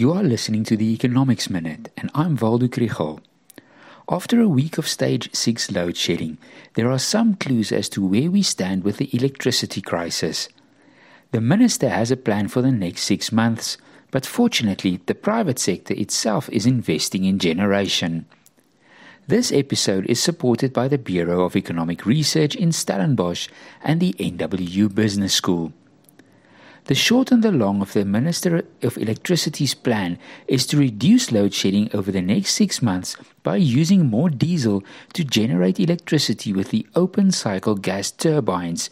You are listening to the Economics Minute, and I'm Waldo Krugell. After a week of stage 6 load shedding, there are some clues as to where we stand with the electricity crisis. The minister has a plan for the next six months, but fortunately, the private sector itself is investing in generation. This episode is supported by the Bureau of Economic Research in Stellenbosch and the NWU Business School. The short and the long of the Minister of Electricity's plan is to reduce load shedding over the next six months by using more diesel to generate electricity with the open cycle gas turbines,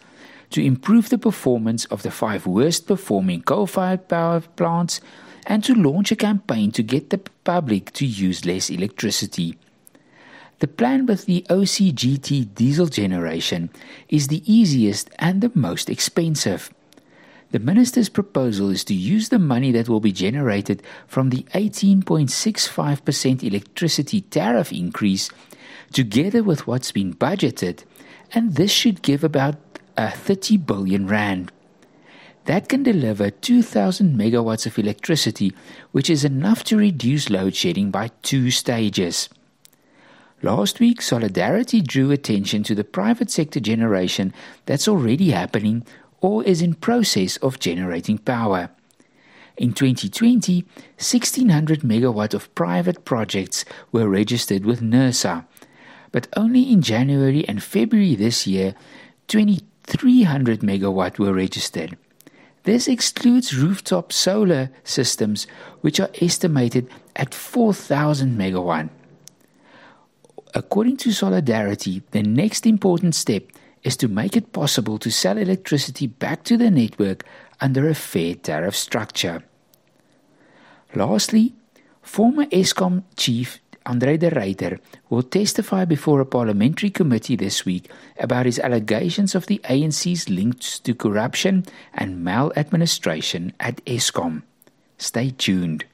to improve the performance of the five worst performing coal fired power plants, and to launch a campaign to get the public to use less electricity. The plan with the OCGT diesel generation is the easiest and the most expensive. The minister's proposal is to use the money that will be generated from the 18.65% electricity tariff increase together with what's been budgeted, and this should give about uh, 30 billion rand. That can deliver 2,000 megawatts of electricity, which is enough to reduce load shedding by two stages. Last week, Solidarity drew attention to the private sector generation that's already happening or is in process of generating power. In 2020, 1600 megawatt of private projects were registered with NERSA, but only in January and February this year, 2300 megawatt were registered. This excludes rooftop solar systems, which are estimated at 4000 megawatt. According to Solidarity, the next important step is to make it possible to sell electricity back to the network under a fair tariff structure. Lastly, former Eskom chief Andre de Ruyter will testify before a parliamentary committee this week about his allegations of the ANC's links to corruption and maladministration at Eskom. Stay tuned.